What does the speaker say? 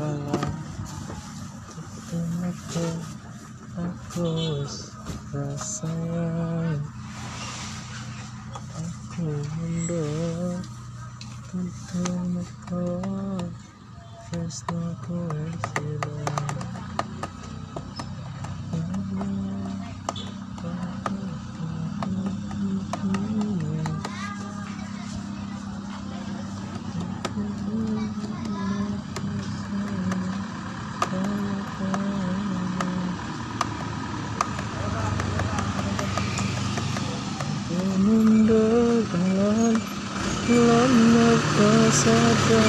Bala. Aku Aku Rasanya Aku mundur Tentu Aku Resnaku Resnaku mundo dalam dalam nafas saja.